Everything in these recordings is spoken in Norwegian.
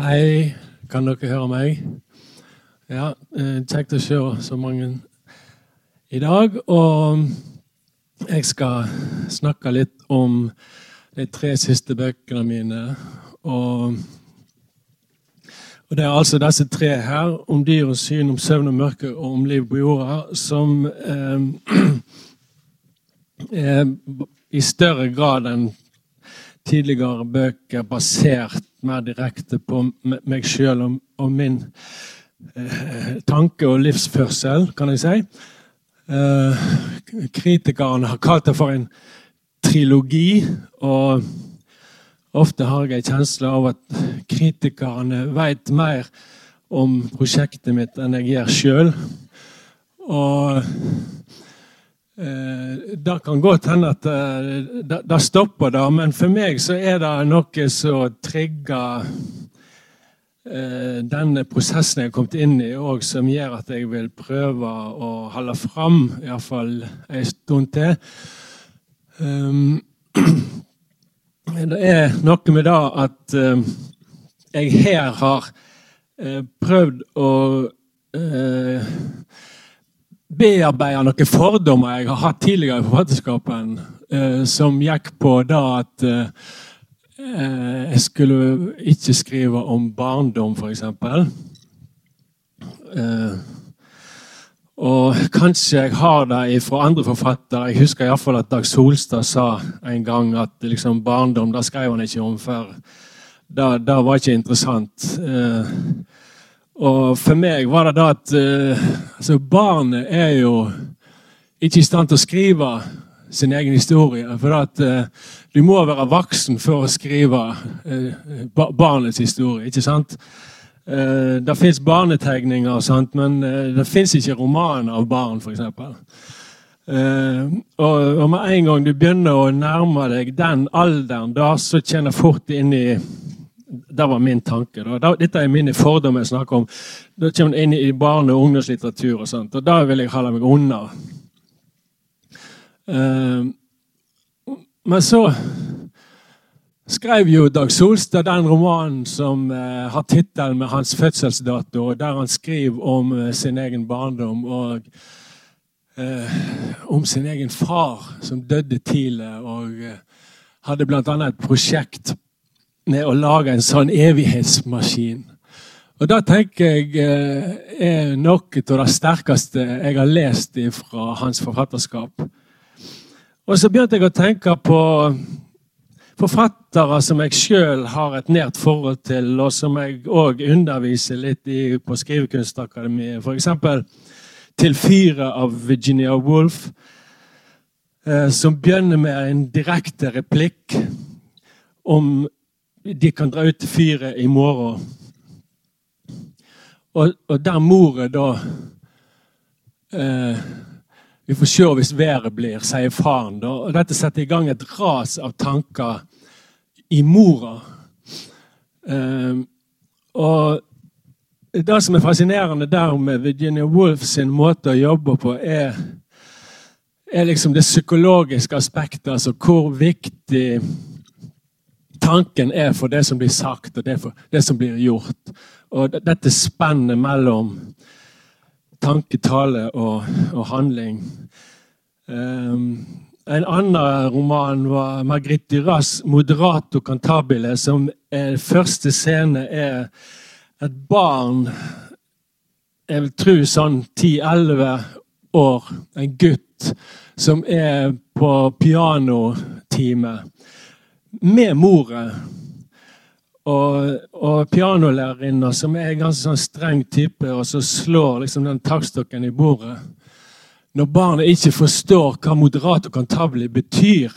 Hei, kan dere høre meg? Ja, eh, Kjekt å se så mange i dag. Og jeg skal snakke litt om de tre siste bøkene mine. Og, og det er altså disse tre her, om dyr og syn, om søvn og mørke og om liv på jorda, som eh, i større grad enn tidligere bøker basert mer direkte på meg sjøl og, og, min eh, tanke og livsførsel, kan jeg si. Eh, kritikerne har kalt det for en trilogi, og ofte har jeg en kjensle av at kritikerne vet mer om prosjektet mitt enn jeg gjør sjøl. Og det kan godt hende at eh, det stopper da, men for meg så er det noe som trigger eh, denne prosessen jeg har kommet inn i, og som gjør at jeg vil prøve å holde fram iallfall en stund til. Um, det er noe med det at jeg her har prøvd å bearbeider noen fordommer jeg har hatt tidligere i forfatterskapen, eh, som gikk på da at eh, jeg skulle ikke skrive om barndom, f.eks. Eh, og kanskje jeg har det fra andre forfattere. Jeg husker iallfall at Dag Solstad sa en gang at liksom, barndom det skrev han ikke om før. Det, det var ikke interessant. Eh, og for meg var det da at uh, altså barnet er jo ikke i stand til å skrive sin egen historie. For at uh, du må være voksen for å skrive uh, barnets historie. ikke sant? Det fins barnetegninger, og sånt, men det fins ikke romaner av barn, f.eks. Og med en gang du begynner å nærme deg den alderen, da så kjenner fort inn i det var min tanke. Da. Dette er mine fordommer jeg snakker om. Da kommer man inn i barne- og ungdomslitteratur, og sånt, og da vil jeg holde meg unna. Uh, men så skrev jo Dag Solstad den romanen som uh, har tittelen med hans fødselsdato, der han skriver om uh, sin egen barndom og om sin egen far, som døde tidlig, og hadde bl.a. et prosjekt med å lage en sånn evighetsmaskin. Og Det tenker jeg eh, er noe av det sterkeste jeg har lest fra hans forfatterskap. Og så begynte jeg å tenke på forfattere som jeg sjøl har et nært forhold til, og som jeg òg underviser litt i på Skrivekunstakademiet. F.eks. 'Til fire av Virginia Woolf, eh, som begynner med en direkte replikk om de kan dra ut fyret i morgen. Og, og der moret da eh, Vi får se hvis været blir, sier faren. da, og Dette setter i gang et ras av tanker i mora. Eh, og det som er fascinerende der med Virginia Woolf sin måte å jobbe på, er, er liksom det psykologiske aspektet. Altså hvor viktig tanken er for det som blir sagt, og det det som blir gjort. Og dette spennet mellom tanke, tale og, og handling. Um, en annen roman var Margrit Duras 'Moderato cantabile', som er, første scene er et barn Jeg vil tro sånn 10-11 år, en gutt, som er på pianotime med moren Og, og pianolærerinna, som er en ganske sånn streng type, og så slår liksom den taktstokken i bordet. Når barnet ikke forstår hva moderat og cantabile betyr.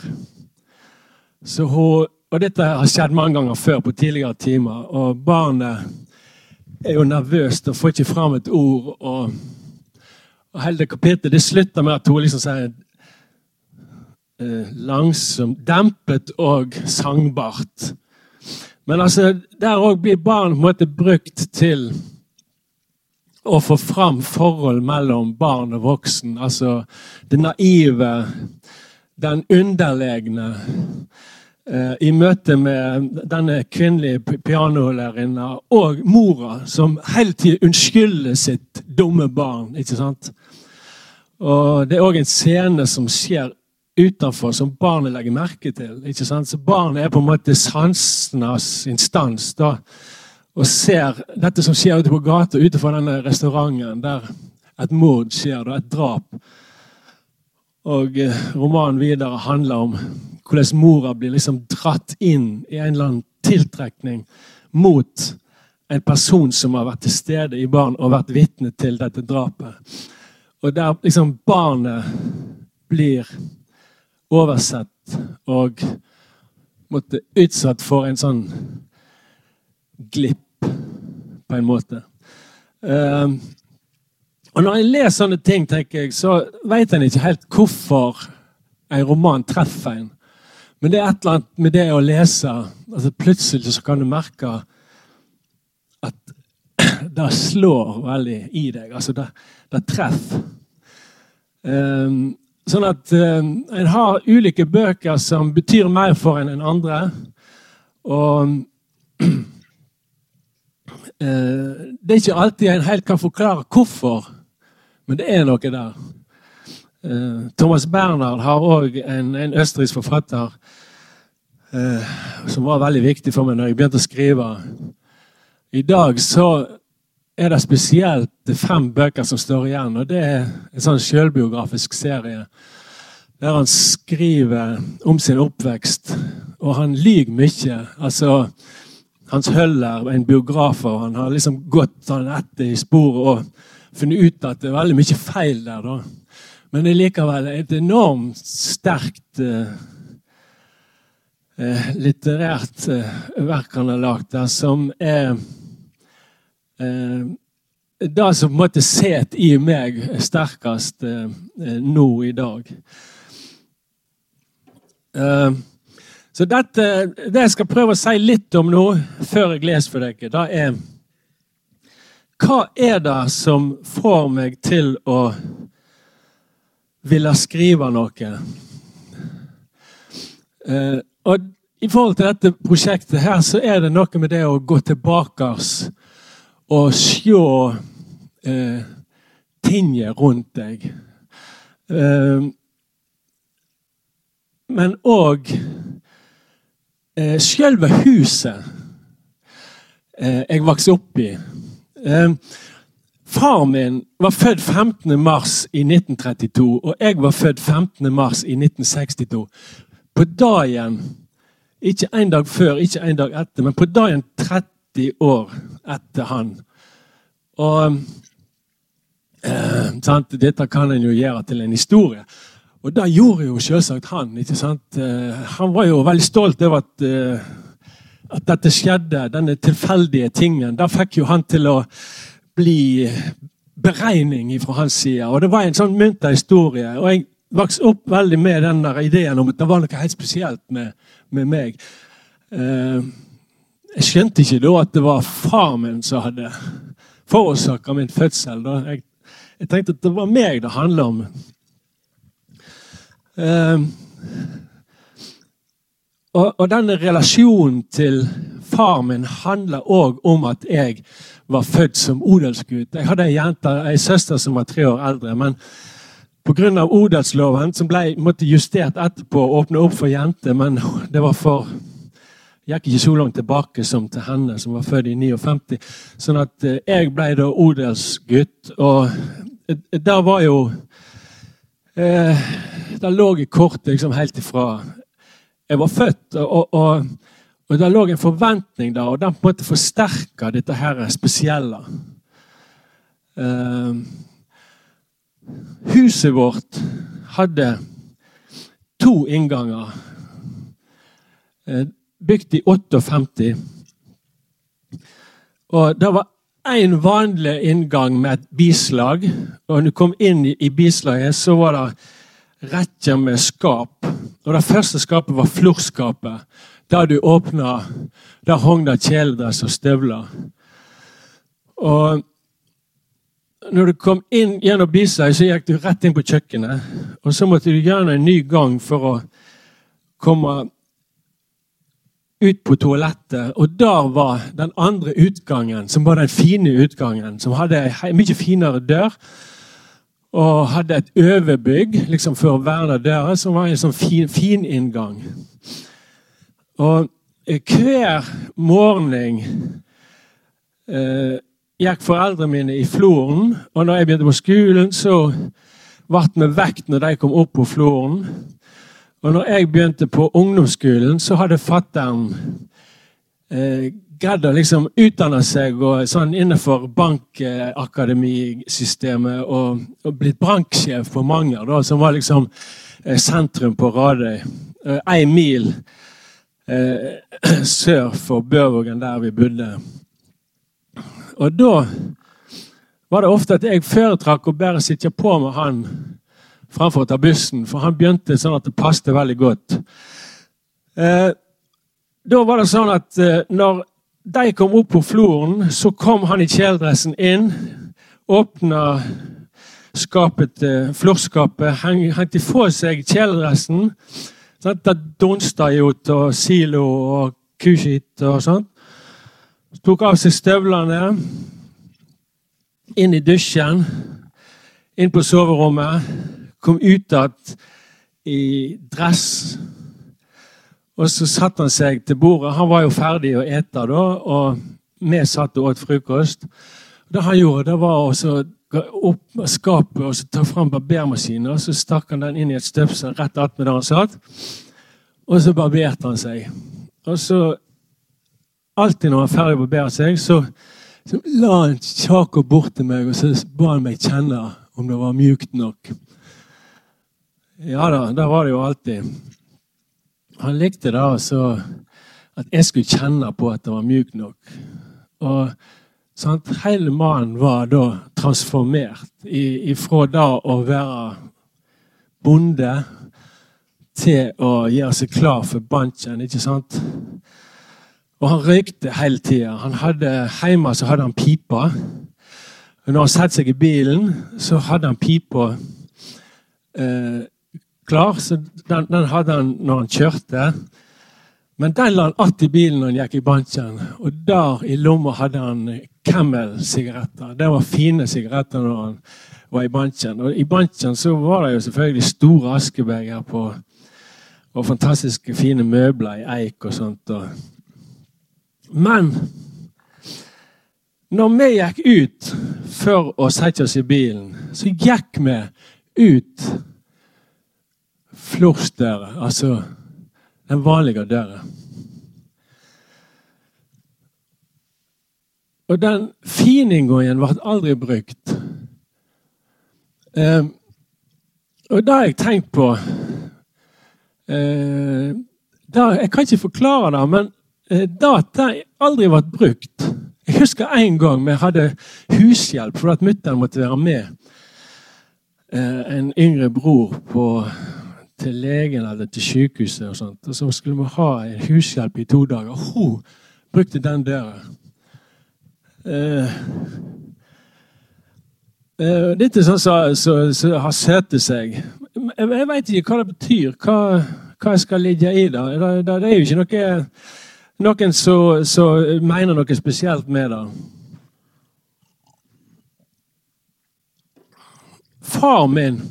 Så hun, og dette har skjedd mange ganger før på tidligere timer. Og barnet er jo nervøst og får ikke fram et ord. Og, og hele kapittelet det slutter med at hun liksom sier langsomt, dempet og sangbart. Men altså, der òg blir barn på en måte brukt til å få fram forhold mellom barn og voksen. Altså det naive, den underlegne. eh, i møte med denne kvinnelige pianolærerinna og mora, som hele tiden unnskylder sitt dumme barn. ikke sant? Og Det er òg en scene som skjer utenfor, som barnet legger merke til. ikke sant? Så Barnet er på en måte sansenes instans da, og ser dette som skjer ute på gata utenfor denne restauranten, der et mord skjer, da, et drap. Og eh, romanen videre handler om hvordan mora blir liksom dratt inn i en eller annen tiltrekning mot en person som har vært til stede i barn og vært vitne til dette drapet. Og der liksom barnet blir oversett og måtte utsatt for en sånn glipp, på en måte. Uh, og Når jeg leser sånne ting, tenker jeg, så vet en ikke helt hvorfor en roman treffer en. Men det er et eller annet med det å lese altså Plutselig så kan du merke at det slår veldig i deg. Altså, det, det treffer. Um, sånn at um, en har ulike bøker som betyr mer for en enn andre. Og uh, det er ikke alltid en helt kan forklare hvorfor men det er noe der. Uh, Thomas Bernhard har òg en, en østerriksk forfatter som var veldig viktig for meg når jeg begynte å skrive. I dag så er det spesielt fem bøker som står igjen. og Det er en sånn selvbiografisk serie der han skriver om sin oppvekst. Og han lyver mye. Altså, Hans Høller, en biograf, og han har liksom gått sånn etter i sporet. og funnet ut at det er veldig mye feil der. da. Men det er likevel et enormt sterkt uh, uh, litterært uh, verk han har lagd der, som er det som på en måte sitter i meg sterkest nå i dag. så dette, det jeg skal prøve å si litt om nå, før jeg leser for dere, det er hva er det som får meg til å ville skrive noe? Eh, og I forhold til dette prosjektet her, så er det noe med det å gå tilbake og se eh, tinget rundt deg. Eh, men òg eh, selve huset eh, jeg vokste opp i. Eh, far min var født 15. mars i 1932, og jeg var født 15. mars i 1962. På dagen, ikke en dag før, ikke en dag etter, men på dagen 30 år etter han. Og eh, Dette kan en jo gjøre til en historie. Og det gjorde jo selvsagt han. ikke sant? Eh, han var jo veldig stolt over at eh, at dette skjedde, denne tilfeldige tingen, da fikk jo han til å bli beregning fra hans side. Og det var en sånn munter historie. Og jeg vokste opp veldig med den ideen om at det var noe helt spesielt med, med meg. Jeg skjønte ikke da at det var far min som hadde forårsaka min fødsel. Jeg, jeg, tenkte at det var meg det handla om. Um, og, og denne relasjonen til far min handler òg om at jeg var født som odelsgutt. Jeg hadde ei jente, ei søster som var tre år eldre. men Pga. odelsloven, som ble måtte justert etterpå, å åpne opp for jenter, men det var for gikk ikke så langt tilbake som til henne, som var født i 59. Sånn at eh, jeg ble da odelsgutt, og der var jo eh, Det lå i kortet liksom helt ifra jeg var født. Og, og, og der lå en forventning der, og den på en måte forsterka dette her spesielle. Huset vårt hadde to innganger. Uh, bygd i 58. Og det var én vanlig inngang med et bislag. Og når du kom inn i, bislaget, så var det rekker med skap. Og Det første skapet var florskapet. Da du åpna, der hang det kjeledress og støvler. Og når du kom inn gjennom bislaget, så gikk du rett inn på kjøkkenet. Og så måtte du gjøre en ny gang for å komme ut på toalettet, og der var den andre utgangen, som var den fine utgangen, som hadde en mye finere dør. Og hadde et overbygg liksom for å verne døra, som var en sånn fin, fin inngang. Og hver morgen eh, gikk foreldrene mine i floren, og når jeg begynte på skolen, så ble vi vekt når de kom opp på floren. Og når jeg begynte på ungdomsskolen, så hadde fatter'n eh, greid å liksom utdanne seg og, sånn innenfor bankakademisystemet og, og blitt branksjef på Manger, da, som var liksom eh, sentrum på Radøy. Eh, mil eh, sør for Bøvågen, der vi bodde. Og da var det ofte at jeg foretrakk å bare sitte på med han framfor å ta bussen, for han begynte sånn at det passet veldig godt. Eh, da var det sånn at eh, når de kom opp på floren, så kom han i kjeledressen inn, åpna skapet, eh, florskapet, hengte fra seg kjeledressen. Sånn, det dunsta jo av silo og kuskitt og sånn. Tok av seg støvlene, inn i dusjen, inn på soverommet kom ut igjen i dress. Og så satte han seg til bordet. Han var jo ferdig å ete da, og vi satt og åt frokost. Det han gjorde, det var å opp skapet og ta fram barbermaskinen og så stakk han den inn i et støpsel rett attmed der han satt. Og så barberte han seg. Og så, alltid når han var ferdig å barbere seg, så, så la han kjaket bort til meg og så ba han meg kjenne om det var mjukt nok. Ja da, det var det jo alltid. Han likte da altså at jeg skulle kjenne på at det var mjukt nok. Og sant, Hele mannen var da transformert ifra da å være bonde til å gjøre seg klar for banchen, ikke sant? Og han røykte hele tida. Hjemme så hadde han pipa. Når han satte seg i bilen, så hadde han pipa eh, klar, så den, den, hadde han når han kjørte. Men den la han att i bilen når han gikk i banken. Og der i lomma hadde han Camel-sigaretter. Det var fine sigaretter når han var i banken. Og i banken så var det jo selvfølgelig store askebeger på og fantastiske fine møbler i eik og sånt. Men når vi gikk ut for å sette oss i bilen, så gikk vi ut florsdøra, altså den vanlige døra. Og den fininngåingen ble aldri brukt. Eh, og det har jeg tenkt på eh, der, Jeg kan ikke forklare det, men eh, det at aldri ble brukt Jeg husker en gang vi hadde hushjelp for at mutter'n måtte være med eh, en yngre bror på til legen eller til sykehuset. Og sånt. Og så skulle vi ha en hushjelp i to dager. Hun brukte den døra. Eh, eh, er sånn som så, så, har sett seg. Jeg, jeg veit ikke hva det betyr. Hva, hva jeg skal ligge i det, det er jo ikke noe, noen som mener noe spesielt med det. Far min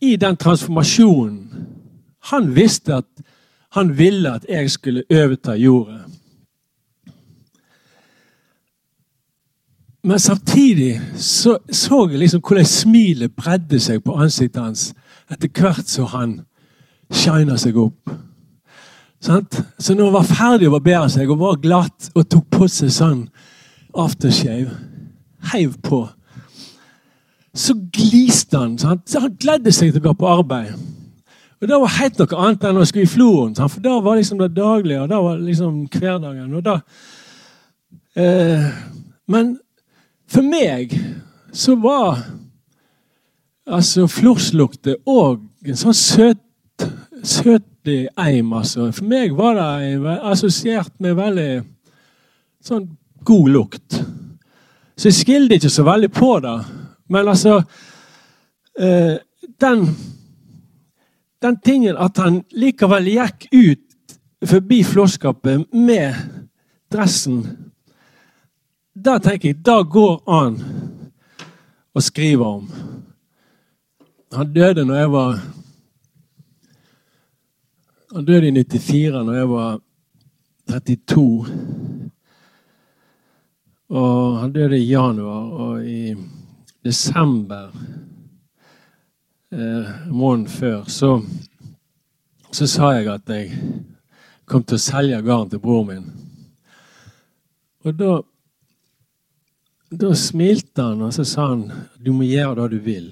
i den transformasjonen Han visste at han ville at jeg skulle overta jorda. Men samtidig så, så jeg liksom hvordan smilet bredde seg på ansiktet hans etter hvert som han shina seg opp. Så når han var ferdig å barbere seg og var glatt og tok på seg sånn aftershave, heiv på så gliste han. Så han, så han gledde seg til å gå på arbeid. Og Det var helt noe annet enn å skulle i floren. For da var liksom det daglige, og da var liksom hverdagen. og da... Eh, men for meg så var altså florslukta òg en sånn søt, søtlig eim. Altså. For meg var det assosiert med veldig sånn god lukt. Så jeg skilte ikke så veldig på det. Men altså eh, den, den tingen at han likevel gikk ut forbi flåskapet med dressen Da tenker jeg, da går an å skrive om. Han døde når jeg var Han døde i 94, når jeg var 32. Og han døde i januar, og i desember, eh, måneden før, så, så sa jeg at jeg kom til å selge garn til broren min. Og da da smilte han, og så sa han du må gjøre det du vil.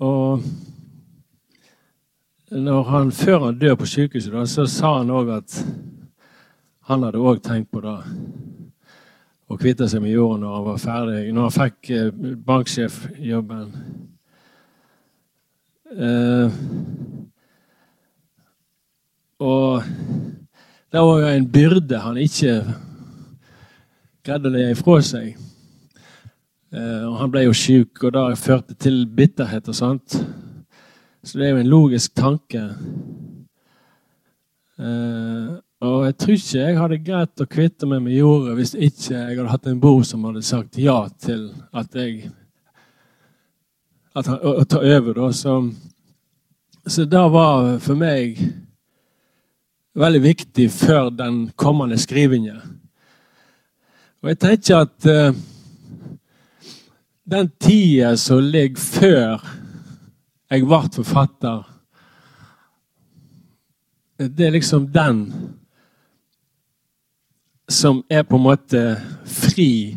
Og han, før han dør på sykehuset, da, så sa han òg at han hadde òg tenkt på det. Å kvitte seg med jorda når han var ferdig, når han fikk eh, banksjefjobben. Eh, og det var jo en byrde han ikke greide å legge ifra seg. Eh, og han ble jo syk, og det førte til bitterhet og sånt. Så det er jo en logisk tanke. Eh, og jeg tror ikke jeg hadde greit å kvitte meg med jordet hvis ikke jeg hadde hatt en bror som hadde sagt ja til at jeg at han, å, å, ta over. da. Så, så det var for meg veldig viktig før den kommende skrivingen. Og jeg tenker at uh, den tida som ligger før jeg ble forfatter, det er liksom den som er på en måte fri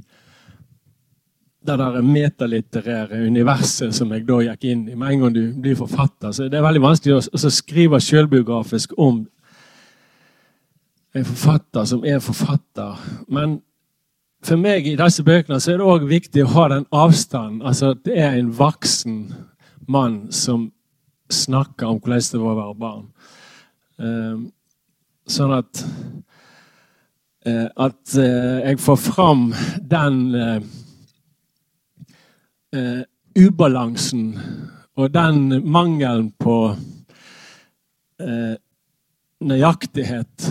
det der metalitterære universet som jeg da gikk inn i. Med en gang du blir forfatter. Så det er veldig vanskelig å, skrive selvbiografisk om en forfatter som er forfatter. Men for meg i disse bøkene så er det òg viktig å ha den avstanden. Altså at det er en voksen mann som snakker om hvordan det var å være barn. Uh, sånn at At uh, jeg får fram den ubalansen og den mangelen på nøyaktighet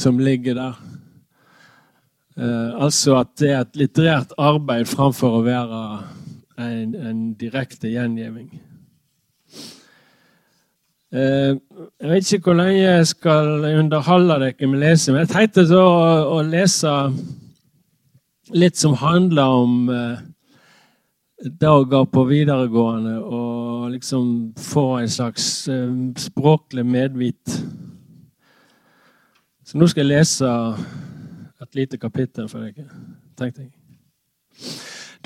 som ligger der. altså at det er et litterært arbeid framfor å være en, en direkte gjengivning. Eh, jeg vet ikke hvor lenge jeg skal underholde dere med lese, men jeg tenkte så å lese litt som handler om eh, dager på videregående, og liksom få en slags eh, språklig medvit. Så nå skal jeg lese et lite kapittel for dere, tenkte jeg.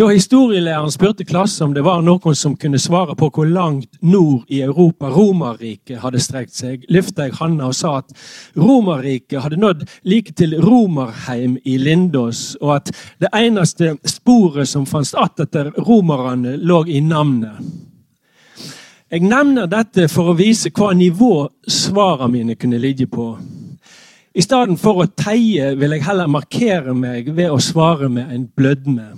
Da historielæreren spurte klassen om det var noen som kunne svare på hvor langt nord i Europa Romerriket hadde strekt seg, løfta jeg handa og sa at Romerriket hadde nådd like til Romerheim i Lindås, og at det eneste sporet som fantes att etter romerne, lå i navnet. Jeg nevner dette for å vise hva nivå svarene mine kunne ligge på. I stedet for å teie vil jeg heller markere meg ved å svare med en blødme.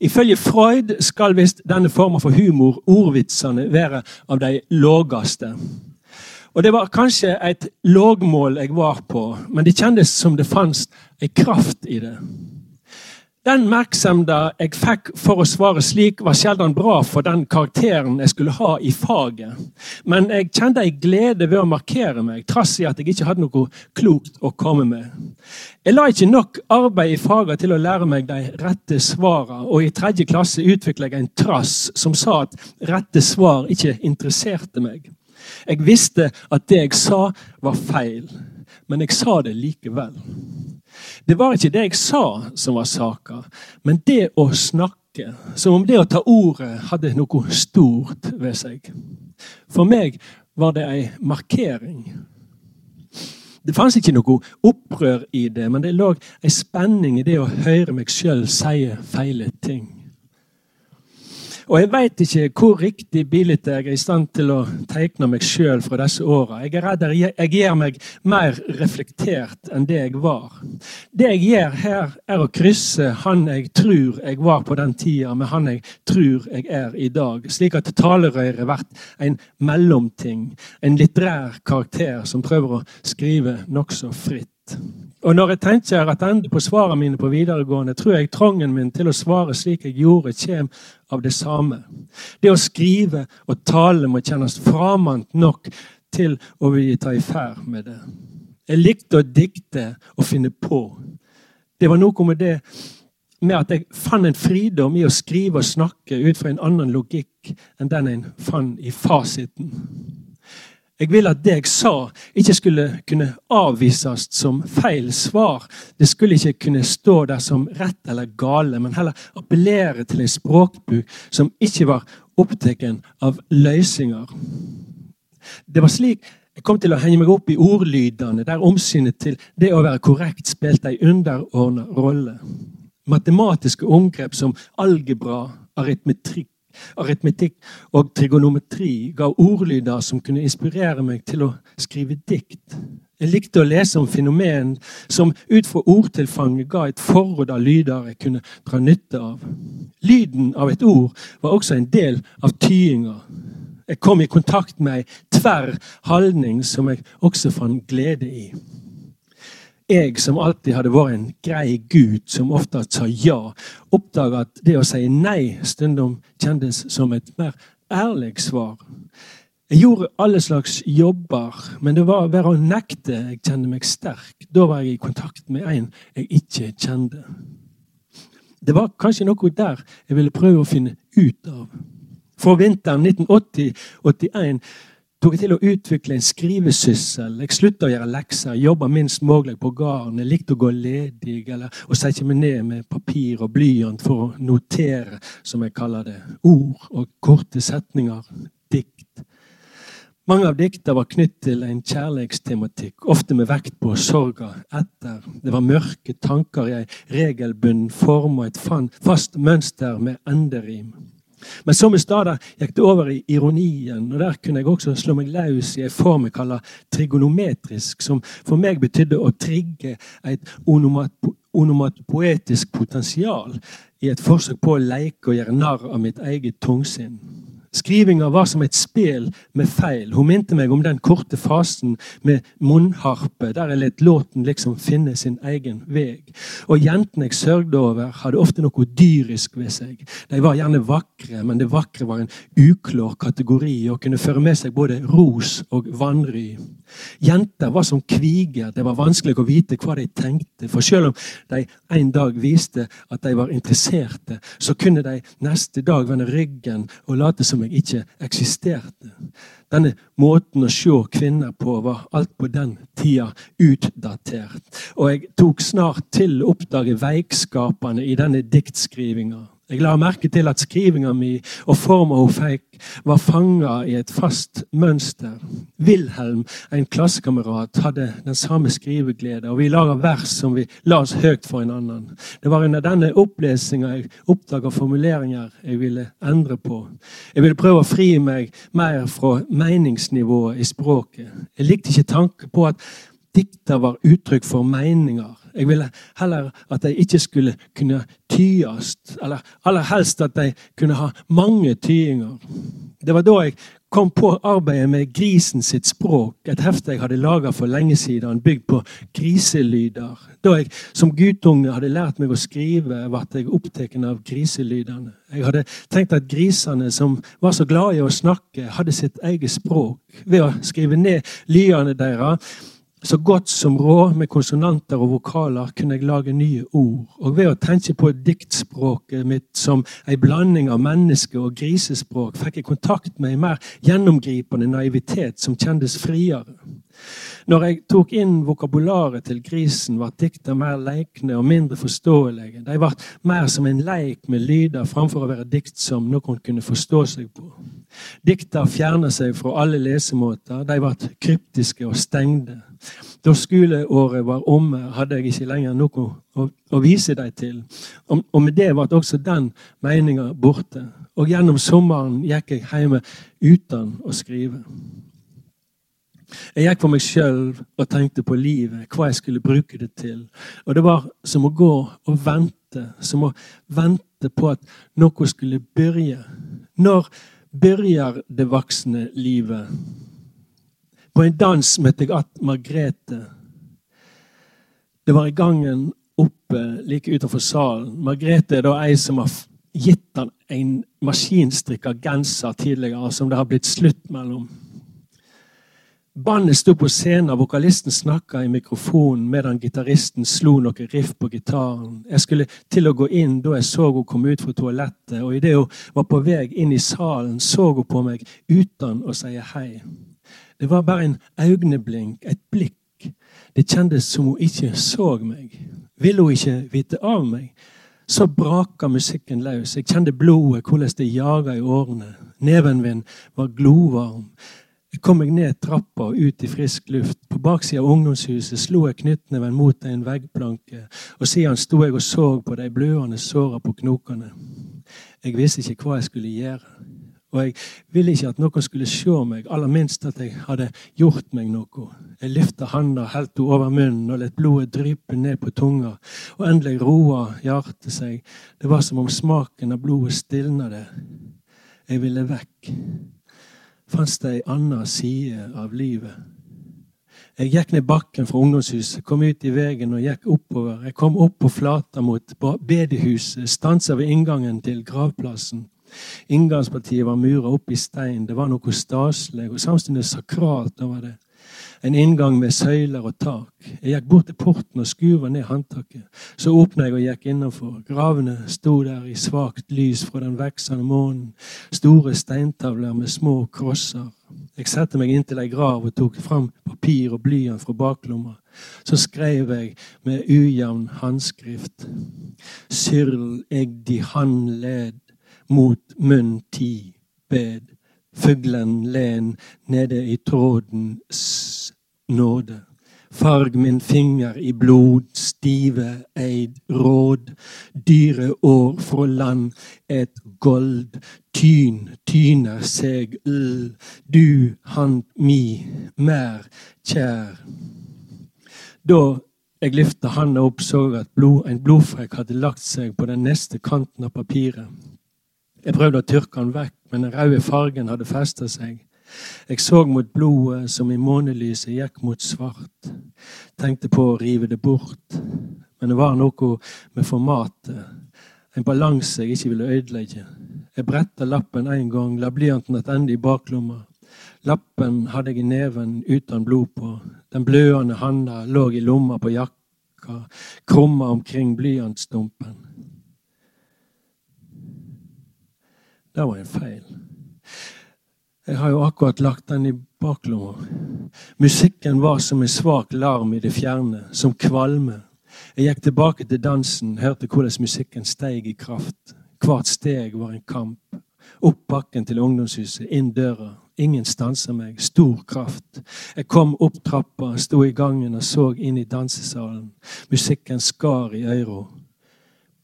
Ifølge Freud skal visst denne formen for humor, ordvitsene, være av de lågeste. Og Det var kanskje et lågmål jeg var på, men det kjennes som det fantes en kraft i det. Den merksomheten jeg fikk for å svare slik, var sjelden bra for den karakteren jeg skulle ha i faget. Men jeg kjente en glede ved å markere meg, trass i at jeg ikke hadde noe klokt å komme med. Jeg la ikke nok arbeid i faget til å lære meg de rette svarene, og i tredje klasse utviklet jeg en trass som sa at rette svar ikke interesserte meg. Jeg visste at det jeg sa, var feil, men jeg sa det likevel. Det var ikke det jeg sa som var saka, men det å snakke. Som om det å ta ordet hadde noe stort ved seg. For meg var det ei markering. Det fantes ikke noe opprør i det, men det lå ei spenning i det å høre meg sjøl si feile ting. Og jeg veit ikke hvor riktig billig jeg er i stand til å tegne meg sjøl fra disse åra. Jeg er redd jeg gjør meg mer reflektert enn det jeg var. Det jeg gjør her, er å krysse han jeg tror jeg var på den tida, med han jeg tror jeg er i dag. Slik at talerøret blir en mellomting. En litterær karakter som prøver å skrive nokså fritt. Og når jeg tenker tilbake på svarene mine på videregående, tror jeg trangen min til å svare slik jeg gjorde, kommer av det samme. Det å skrive og tale må kjennes framant nok til å ville ta i ferd med det. Jeg likte å dikte og finne på. Det var noe med det med at jeg fant en fridom i å skrive og snakke ut fra en annen logikk enn den en fant i fasiten. Jeg ville at det jeg sa, ikke skulle kunne avvises som feil svar. Det skulle ikke kunne stå der som rett eller gale, men heller appellere til en språkbruk som ikke var opptatt av løsninger. Det var slik jeg kom til å henge meg opp i ordlydene, der omsynet til det å være korrekt spilte en underordna rolle. Matematiske omgrep som algebra, aritmetikk, aritmetikk og trigonometri ga ordlyder som kunne inspirere meg til å skrive dikt. Jeg likte å lese om fenomen som ut fra ordtilfanget ga et forråd av lyder jeg kunne dra nytte av. Lyden av et ord var også en del av tyinga. Jeg kom i kontakt med ei tverr haldning som jeg også fant glede i jeg som alltid hadde vært en grei gud som ofte sa ja, oppdaga at det å si nei stundom kjentes som et mer ærlig svar. Jeg gjorde alle slags jobber, men det var ved å nekte jeg kjente meg sterk. Da var jeg i kontakt med en jeg ikke kjente. Det var kanskje noe der jeg ville prøve å finne ut av. For vinteren 1980-81 tok jeg til å utvikle en skrivesyssel. Jeg slutta å gjøre lekser, jobba minst mulig på gården. Jeg likte å gå ledig eller å sette meg ned med papir og blyant for å notere, som jeg kaller det, ord og korte setninger, dikt. Mange av dikta var knyttet til en kjærlighetstematikk, ofte med vekt på sorga etter. Det var mørke tanker i ei regelbunden form og et fast mønster med enderim. Men som i stedet gikk det over i ironien, og der kunne jeg også slå meg løs i en form jeg kaller trigonometrisk, som for meg betydde å trigge et onomatopoetisk potensial i et forsøk på å leke og gjøre narr av mitt eget tungsinn. Skrivinga var som et spel med feil. Hun minte meg om den korte fasen med munnharpe, der jeg lot låten liksom finne sin egen vei. Og jentene jeg sørgde over, hadde ofte noe dyrisk ved seg. De var gjerne vakre, men det vakre var en uklår kategori og kunne føre med seg både ros og vanry. Jenter var som kviger. Det var vanskelig å vite hva de tenkte. For selv om de en dag viste at de var interesserte, så kunne de neste dag vende ryggen og late som jeg ikke eksisterte. Denne måten å se kvinner på var alt på den tida utdatert. Og jeg tok snart til å oppdage veikskapene i denne diktskrivinga. Jeg la merke til at skrivinga mi og forma hun fikk, var fanga i et fast mønster. Wilhelm, en klassekamerat, hadde den samme skriveglede, og vi laga vers som vi la oss høyt for en annen. Det var under denne opplesinga jeg oppdaga formuleringer jeg ville endre på. Jeg ville prøve å fri meg mer fra meningsnivået i språket. Jeg likte ikke tanken på at dikter var uttrykk for meninger. Jeg ville heller at de ikke skulle kunne tyes, eller aller helst at de kunne ha mange tyinger. Det var da jeg kom på arbeidet med Grisen sitt språk, et hefte jeg hadde laga for lenge siden, bygd på griselyder. Da jeg som guttunge hadde lært meg å skrive, ble jeg opptatt av griselydene. Jeg hadde tenkt at grisene som var så glade i å snakke, hadde sitt eget språk. Ved å skrive ned lydene deres så godt som råd med konsonanter og vokaler kunne jeg lage nye ord. Og ved å tenke på diktspråket mitt som ei blanding av menneske- og grisespråk, fikk jeg kontakt med en mer gjennomgripende naivitet som kjendes friere. Når jeg tok inn vokabularet til grisen, ble dikta mer leikne og mindre forståelige. De ble mer som en leik med lyder framfor å være dikt som noen kunne forstå seg på. Dikta fjerna seg fra alle lesemåter. De ble kryptiske og stengte. Da skoleåret var omme, hadde jeg ikke lenger noe å, å vise dem til. Og, og, med det ble også den meninga borte. Og gjennom sommeren gikk jeg hjemme uten å skrive. Jeg gikk for meg sjøl og tenkte på livet, hva jeg skulle bruke det til. Og det var som å gå og vente, som å vente på at noe skulle begynne. Når begynner det voksne livet? På en dans møtte jeg att Margrethe. Det var i gangen oppe like utenfor salen. Margrethe er da ei som har gitt han en maskinstrikka genser tidligere, som det har blitt slutt mellom. Bandet sto på scenen, vokalisten snakka i mikrofonen medan gitaristen slo noe riff på gitaren. Jeg skulle til å gå inn da jeg så hun komme ut fra toalettet, og idet hun var på vei inn i salen, så hun på meg uten å si hei. Det var bare en øyeblink, et blikk. Det kjentes som hun ikke så meg. Ville hun ikke vite av meg? Så braka musikken løs. Jeg kjente blodet, hvordan det jaga i årene. Neven min var glovarm. Jeg kom meg ned trappa og ut i frisk luft. På baksida av ungdomshuset slo jeg knyttneven mot en veggplanke, og siden sto jeg og så på de blødende såra på knokene. Jeg visste ikke hva jeg skulle gjøre. Og jeg ville ikke at noen skulle se meg, aller minst at jeg hadde gjort meg noe. Jeg løfta handa, helte over munnen og lot blodet dryppe ned på tunga. Og endelig roa hjertet seg. Det var som om smaken av blodet stilna det. Jeg ville vekk fantes det ei anna side av livet. Jeg gikk ned bakken fra ungdomshuset, kom ut i veien og gikk oppover. Jeg kom opp på flata mot bedehuset, stansa ved inngangen til gravplassen. Inngangspartiet var mura opp i stein. Det var noe staselig og samtidig sakralt over det. En inngang med søyler og tak. Jeg gikk bort til porten og skuva ned håndtaket. Så åpna jeg og gikk innenfor. Gravene sto der i svakt lys fra den veksende månen. Store steintavler med små krosser. Jeg satte meg inntil ei grav og tok fram papir og blyant fra baklomma. Så skrev jeg med ujevn håndskrift. Syrl egdi handled mot munn ti bed. Fuglen len nede i trådens nåde. Farg min finger i blod, stive eid råd. Dyre år fra land, et gold. Tyn tyner seg l. Du hand mi, mer kjær. Da jeg løfta handa opp, så jeg at blod, en blodfrekk hadde lagt seg på den neste kanten av papiret. Jeg prøvde å tørke den vekk, men den røde fargen hadde festa seg. Jeg så mot blodet som i månelyset gikk mot svart. Tenkte på å rive det bort, men det var noe med formatet. En balanse jeg ikke ville ødelegge. Jeg bretta lappen en gang, la blyanten tilbake i baklomma. Lappen hadde jeg i neven uten blod på. Den blødende handa lå i lomma på jakka, krumma omkring blyantstumpen. Det var en feil. Jeg har jo akkurat lagt den i baklomma. Musikken var som en svak larm i det fjerne, som kvalme. Jeg gikk tilbake til dansen, hørte hvordan musikken steig i kraft. Hvert steg var en kamp. Opp bakken til ungdomshuset, inn døra. Ingen stansa meg. Stor kraft. Jeg kom opp trappa, sto i gangen og så inn i dansesalen. Musikken skar i øra.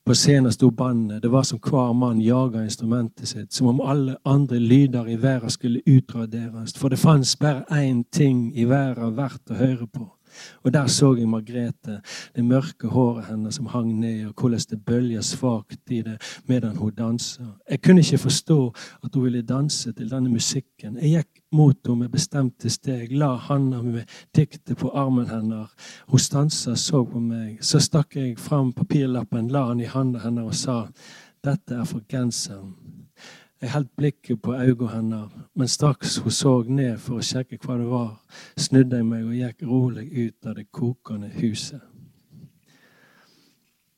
På scenen sto bandet. Det var som hver mann jaga instrumentet sitt. Som om alle andre lyder i verden skulle utraderes. For det fantes bare én ting i verden verdt å høre på. Og der så jeg Margrethe, det mørke håret hennes som hang ned, og hvordan det bølger svakt i det medan hun danser. Jeg kunne ikke forstå at hun ville danse til denne musikken. Jeg gikk mot henne med bestemte steg, la handa med diktet på armen hennes. Hun stansa, så på meg. Så stakk jeg fram papirlappen, la han i handa hennes og sa dette er for genseren. Jeg holdt blikket på øynene hennes, men straks hun så ned for å sjekke hva det var, snudde jeg meg og gikk rolig ut av det kokende huset.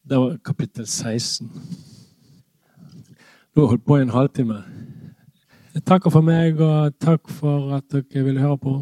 Det var kapittel 16. Nå har holdt på i en halvtime. Jeg takker for meg, og takk for at dere ville høre på.